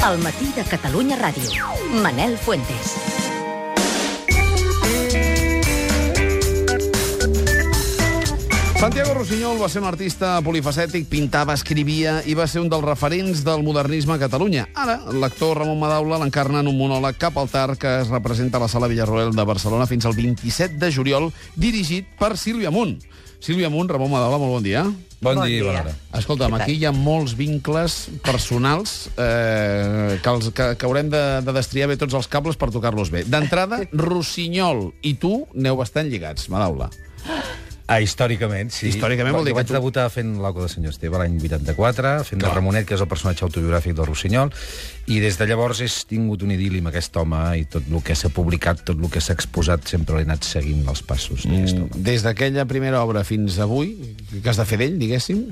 El matí de Catalunya Ràdio. Manel Fuentes. Santiago Rossinyol va ser un artista polifacètic, pintava, escrivia i va ser un dels referents del modernisme a Catalunya. Ara, l'actor Ramon Madaula l'encarna en un monòleg cap al tard que es representa a la Sala Villarroel de Barcelona fins al 27 de juliol, dirigit per Sílvia Munt. Sílvia Munt, Ramon Madaula, molt bon dia. Bon, Bon dia, dia. bona hora. Escolta'm, aquí hi ha molts vincles personals eh, que, els, que, que haurem de, de destriar bé tots els cables per tocar-los bé. D'entrada, Rossinyol i tu neu bastant lligats, Madaula. Ah, històricament, sí. Històricament vol dir jo que vaig tu- debutar fent l'Auca de Senyor Esteve l'any 84, fent Clar. de Ramonet, que és el personatge autobiogràfic del Rossinyol, i des de llavors he tingut un idili amb aquest home i tot el que s'ha publicat, tot el que s'ha exposat, sempre l'he anat seguint els passos d'aquest home. Des d'aquella primera obra fins avui, que has de fer d'ell, diguéssim,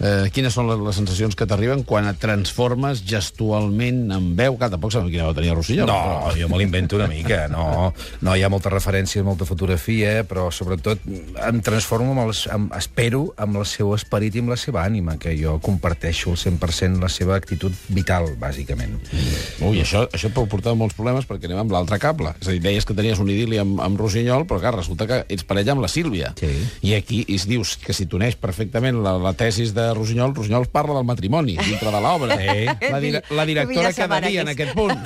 eh, quines són les, les sensacions que t'arriben quan et transformes gestualment en veu? Que tampoc sabem quina veu tenia Rosselló. No, jo me l'invento una mica, no. No, hi ha molta referència, molta fotografia, però sobretot em transformo amb els, amb, espero amb el seu esperit i amb la seva ànima, que jo comparteixo al 100% la seva actitud vital, bàsicament. Ui, això, això et pot portar molts problemes perquè anem amb l'altre cable. És a dir, deies que tenies un idili amb, amb Rossinyol, però clar, resulta que ets parella amb la Sílvia. Sí. I aquí es dius que si t'uneix perfectament la, la tesis de Rossinyol, Rossinyol parla del matrimoni dintre de l'obra. Sí. La, dir la directora setmana quedaria en que aquest punt.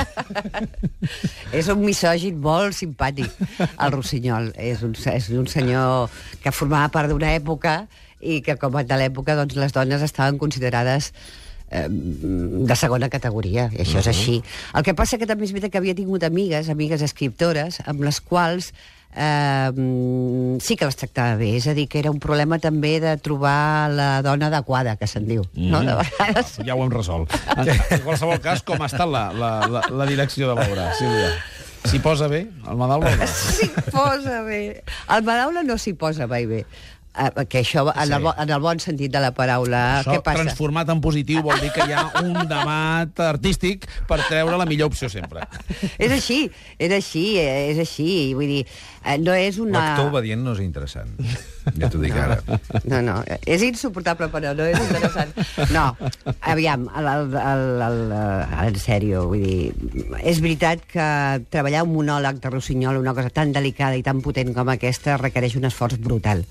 És un misògin molt simpàtic, el Rossinyol. És un, és un senyor que formava part d'una època i que, com a de l'època, doncs, les dones estaven considerades eh, de segona categoria, i això és així. El que passa que també és veritat que havia tingut amigues, amigues escriptores, amb les quals eh, sí que les tractava bé. És a dir, que era un problema també de trobar la dona adequada, que se'n diu. No? De vegades... Ja ho hem resolt. En, qualsevol cas, com està la, la, la, la direcció de l'obra, Sílvia? S'hi posa bé, el Madaula no? S'hi posa bé. El Madaula no s'hi posa mai bé. Eh, que això, en, el, en el bon sentit de la paraula, Això, què passa? transformat en positiu, vol dir que hi ha un debat artístic per treure la millor opció sempre. És així, és així, eh, és així. Vull dir, eh, no és una... L'actor obedient no és interessant, ja t'ho dic ara. No, no, és insuportable, però no és interessant. No, aviam, el, el, el, el, el, en sèrio, vull dir, és veritat que treballar un monòleg de Rossinyol, una cosa tan delicada i tan potent com aquesta, requereix un esforç brutal.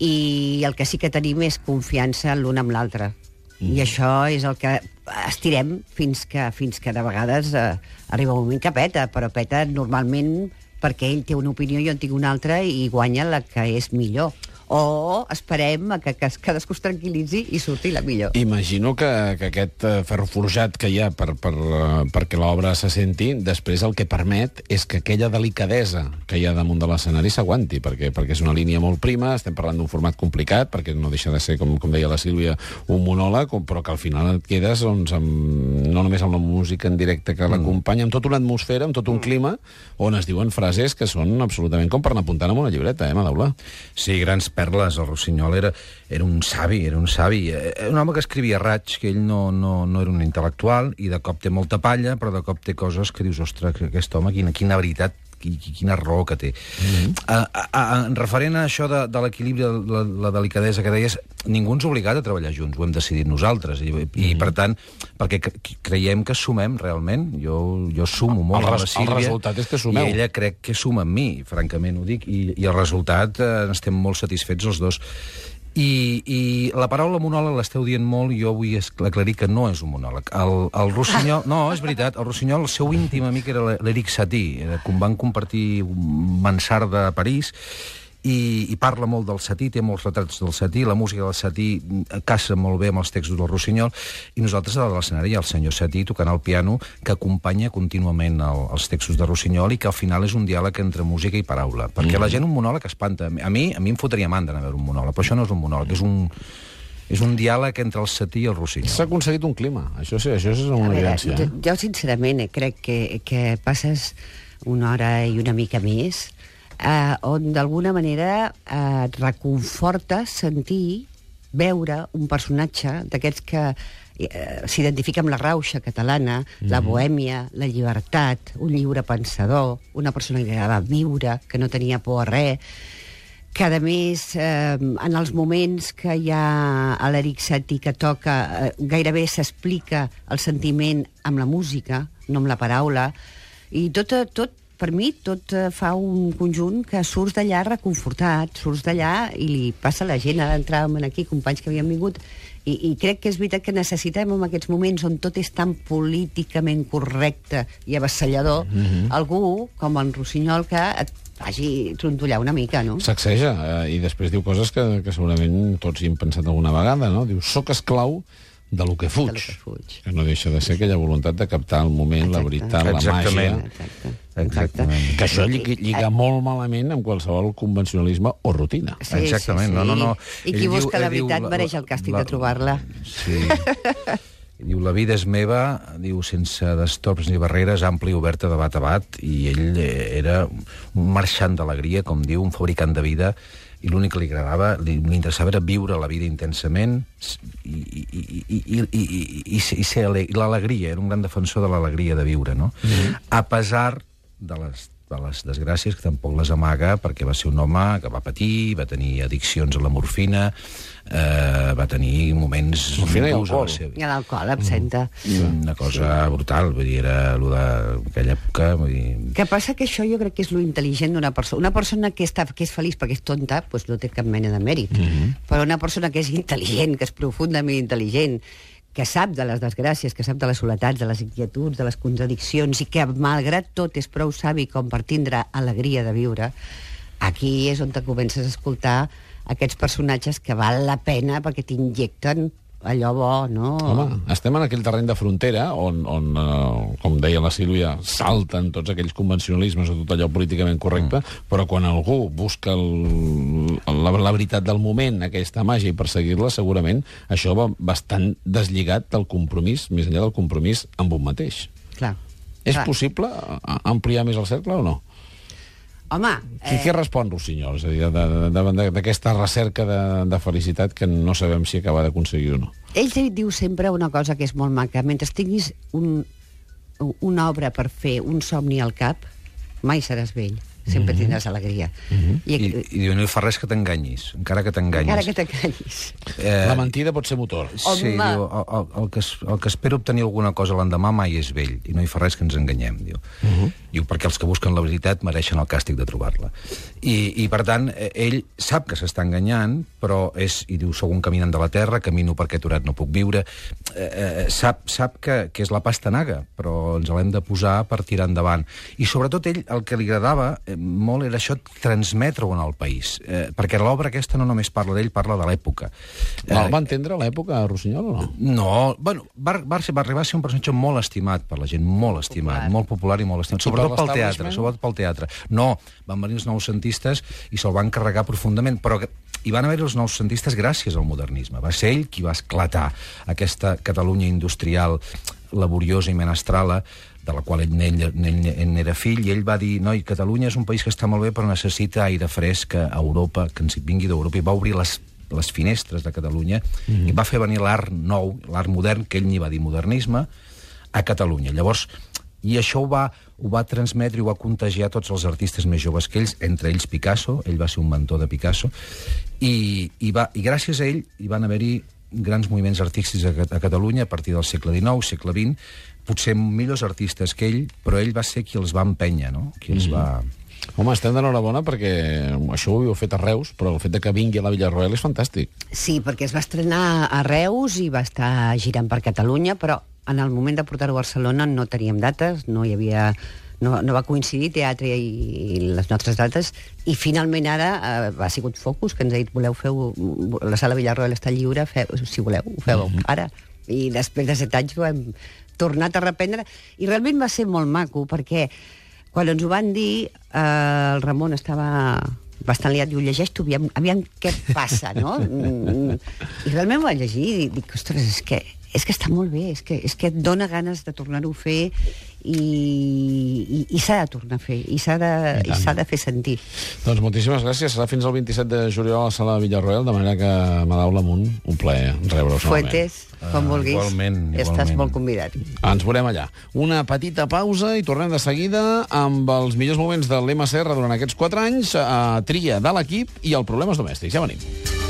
I el que sí que tenim és confiança l'un amb l'altre. I això és el que estirem fins que, fins que de vegades eh, arriba un moment que peta, però peta normalment perquè ell té una opinió i jo en tinc una altra i guanya la que és millor. O esperem a que, que cadascú es tranquil·litzi i surti la millor. Imagino que, que aquest eh, ferro forjat que hi ha per, per, eh, perquè l'obra se senti, després el que permet és que aquella delicadesa que hi ha damunt de l'escenari s'aguanti, perquè, perquè és una línia molt prima, estem parlant d'un format complicat, perquè no deixa de ser, com, com deia la Sílvia, un monòleg, però que al final et quedes doncs, amb, no només amb la música en directe que l'acompanya, amb tota una atmosfera, amb tot un clima, on es diuen frases que són absolutament com per anar apuntant amb una llibreta, eh, Madaula? Sí, grans perles. El Rossinyol era, era un savi, era un savi. Eh, Un home que escrivia raig, que ell no, no, no era un intel·lectual, i de cop té molta palla, però de cop té coses que dius, ostres, que aquest home, quina, quina veritat quina raó que té. Mm -hmm. uh, uh, en referent a això de, de l'equilibri, la, la delicadesa que deies, ningú ens ha obligat a treballar junts, ho hem decidit nosaltres, i, i mm -hmm. per tant, perquè cre- creiem que sumem realment, jo, jo sumo molt El amb res- la Sílvia, el resultat és que sumeu. i ella crec que suma amb mi, francament ho dic, i, i el resultat eh, n'estem molt satisfets els dos. I, I la paraula monòleg l'esteu dient molt jo vull aclarir que no és un monòleg. El, el Rossinyol... No, és veritat, el Rossinyol, el seu íntim amic era l'Eric Satie, era, com van compartir un mansarda a París, i, i parla molt del Satí, té molts retrats del Satí, la música del Satí casa molt bé amb els textos del Rossinyol, i nosaltres a l'escenari hi ha el senyor Satí tocant el piano que acompanya contínuament el, els textos de Rossinyol i que al final és un diàleg entre música i paraula, perquè mm. la gent un monòleg espanta. A mi, a mi em fotria mandra anar a veure un monòleg, però això no és un monòleg, és un, és un diàleg entre el Satí i el Rossinyol. S'ha aconseguit un clima, això sí, això és una veure, evidència. jo, Eh? jo sincerament eh, crec que, que passes una hora i una mica més eh, on d'alguna manera eh, et reconforta sentir, veure un personatge d'aquests que eh, s'identifica amb la rauxa catalana, mm -hmm. la bohèmia, la llibertat, un lliure pensador, una persona que agradava viure, que no tenia por a res, que a més eh, en els moments que hi ha a l'Eric Satie que toca eh, gairebé s'explica el sentiment amb la música, no amb la paraula i tot, eh, tot per mi tot eh, fa un conjunt que surts d'allà reconfortat, surts d'allà i li passa a la gent, ara entràvem aquí companys que havien vingut i, i crec que és veritat que necessitem en aquests moments on tot és tan políticament correcte i avassallador mm -hmm. algú com en Rossinyol que et faci trontollar una mica, no? Sacseja, eh, i després diu coses que, que segurament tots hi hem pensat alguna vegada, no? Diu, soc esclau de lo que fuig. De lo que fuig. Que no deixa de ser aquella voluntat de captar el moment, Exacte. la veritat, la Exactament. màgia... Exacte. Exactament. Que això lli lliga molt malament amb qualsevol convencionalisme o rutina. Sí, Exactament, sí, sí. no, no, no. I qui Ell busca diu- la ell diu veritat la- mereix el càstig de trobar-la. Sí. diu, la vida és meva, diu, sense destorps ni barreres, àmplia i oberta de bat a bat, i ell eh, era un marxant d'alegria, com diu, un fabricant de vida, i l'únic que li agradava, li, li interessava era viure la vida intensament i, i, i, i, i, i, i, i, i i l'alegria, era un gran defensor de l'alegria de viure, no? Mm -hmm. A pesar de les de les desgràcies, que tampoc les amaga, perquè va ser un home que va patir, va tenir addiccions a la morfina, eh, va tenir moments... Morfina i alcohol. seva- I l'alcohol absenta. una cosa brutal, vull dir, era allò d'aquella època, vull dir... Que passa que això jo crec que és lo intel·ligent d'una persona. Una persona que, està, que és feliç perquè és tonta, doncs no té cap mena de mèrit. Mm -hmm. Però una persona que és intel·ligent, que és profundament intel·ligent, que sap de les desgràcies, que sap de les soletats, de les inquietuds, de les contradiccions, i que, malgrat tot, és prou savi com per tindre alegria de viure, aquí és on te comences a escoltar aquests personatges que val la pena perquè t'injecten allò bo, no? Home, estem en aquell terreny de frontera on, on eh, com deia la Sílvia, salten tots aquells convencionalismes o tot allò políticament correcte, mm. però quan algú busca el, la, la veritat del moment, aquesta màgia, i perseguir-la, segurament això va bastant deslligat del compromís, més enllà del compromís amb un mateix. Clar. És Clar. possible ampliar més el cercle o no? Home, eh... Què respon Rossinyol? És a dir, davant d'aquesta recerca de, de felicitat que no sabem si acaba d'aconseguir o no. Ell diu sempre una cosa que és molt maca. Mentre tinguis un, una obra per fer, un somni al cap, mai seràs vell. Sempre tindràs alegria. I, I diu, no hi fa res que t'enganyis, encara que t'enganyis. encara que t'acallis. Eh, La mentida pot ser motor. Sí, Home. diu, el, el, el, que es, el que espera obtenir alguna cosa l'endemà mai és vell, i no hi fa res que ens enganyem, diu. Uh -huh. Diu, perquè els que busquen la veritat mereixen el càstig de trobar-la. I, I, per tant, eh, ell sap que s'està enganyant, però és, i diu, sóc un caminant de la terra, camino perquè aturat no puc viure, eh, eh, sap, sap que, que és la pastanaga, però ens l'hem de posar per tirar endavant. I sobretot ell, el que li agradava eh, molt era això, transmetre-ho en el país, eh, perquè l'obra aquesta no només parla d'ell, parla de l'època. Va, va entendre l'època, Rossinyol, o no? No, bueno, va, va, ser, va arribar a ser un personatge molt estimat per la gent, molt estimat, Popular. molt popular i molt estimat, I sobretot pel teatre, sobretot pel teatre. No, van venir els noucentistes i se'l van carregar profundament, però que- hi van haver els noucentistes gràcies al modernisme. Va ser ell qui va esclatar aquesta Catalunya industrial laboriosa i menestrala de la qual ell, ell, ell, ell era fill, i ell va dir, noi, Catalunya és un país que està molt bé, però necessita aire fresc a Europa, que ens vingui d'Europa, i va obrir les les finestres de Catalunya mm -hmm. i va fer venir l'art nou, l'art modern, que ell n'hi va dir modernisme, a Catalunya. Llavors, i això ho va, ho va transmetre i ho va contagiar a tots els artistes més joves que ells, entre ells Picasso, ell va ser un mentor de Picasso, i, i, va, i gràcies a ell hi van haver-hi grans moviments artístics a, a Catalunya a partir del segle XIX, segle XX, potser millors artistes que ell, però ell va ser qui els va empènyer, no? qui els va... Home, estem d'enhorabona perquè això ho heu fet a Reus, però el fet de que vingui a la Villarroel és fantàstic. Sí, perquè es va estrenar a Reus i va estar girant per Catalunya, però en el moment de portar-ho a Barcelona no teníem dates, no hi havia... No, no va coincidir teatre i, i les nostres dates i finalment ara eh, ha sigut Focus que ens ha dit voleu fer la sala Villarroel està lliure feu, si voleu ho feu mm -hmm. ara i després de set anys ho hem tornat a reprendre i realment va ser molt maco perquè quan ens ho van dir eh, el Ramon estava bastant liat, diu, llegeix tu, aviam, aviam què passa, no? Mm, I realment ho vaig llegir i dic, ostres, és que és que està molt bé, és que, és que et dona ganes de tornar-ho a fer i, i, i s'ha de tornar a fer, i s'ha de, I i de fer sentir. Doncs moltíssimes gràcies. Serà fins al 27 de juliol a la sala de Villarroel, de manera que, Madau Lamunt, un plaer rebre-us. Fuentes, com Ah, vulguis, igualment, estàs igualment. molt convidat. Ens veurem allà. Una petita pausa i tornem de seguida amb els millors moments de l'MCR durant aquests 4 anys, a tria de l'equip i el Problemes Domèstics. Ja venim.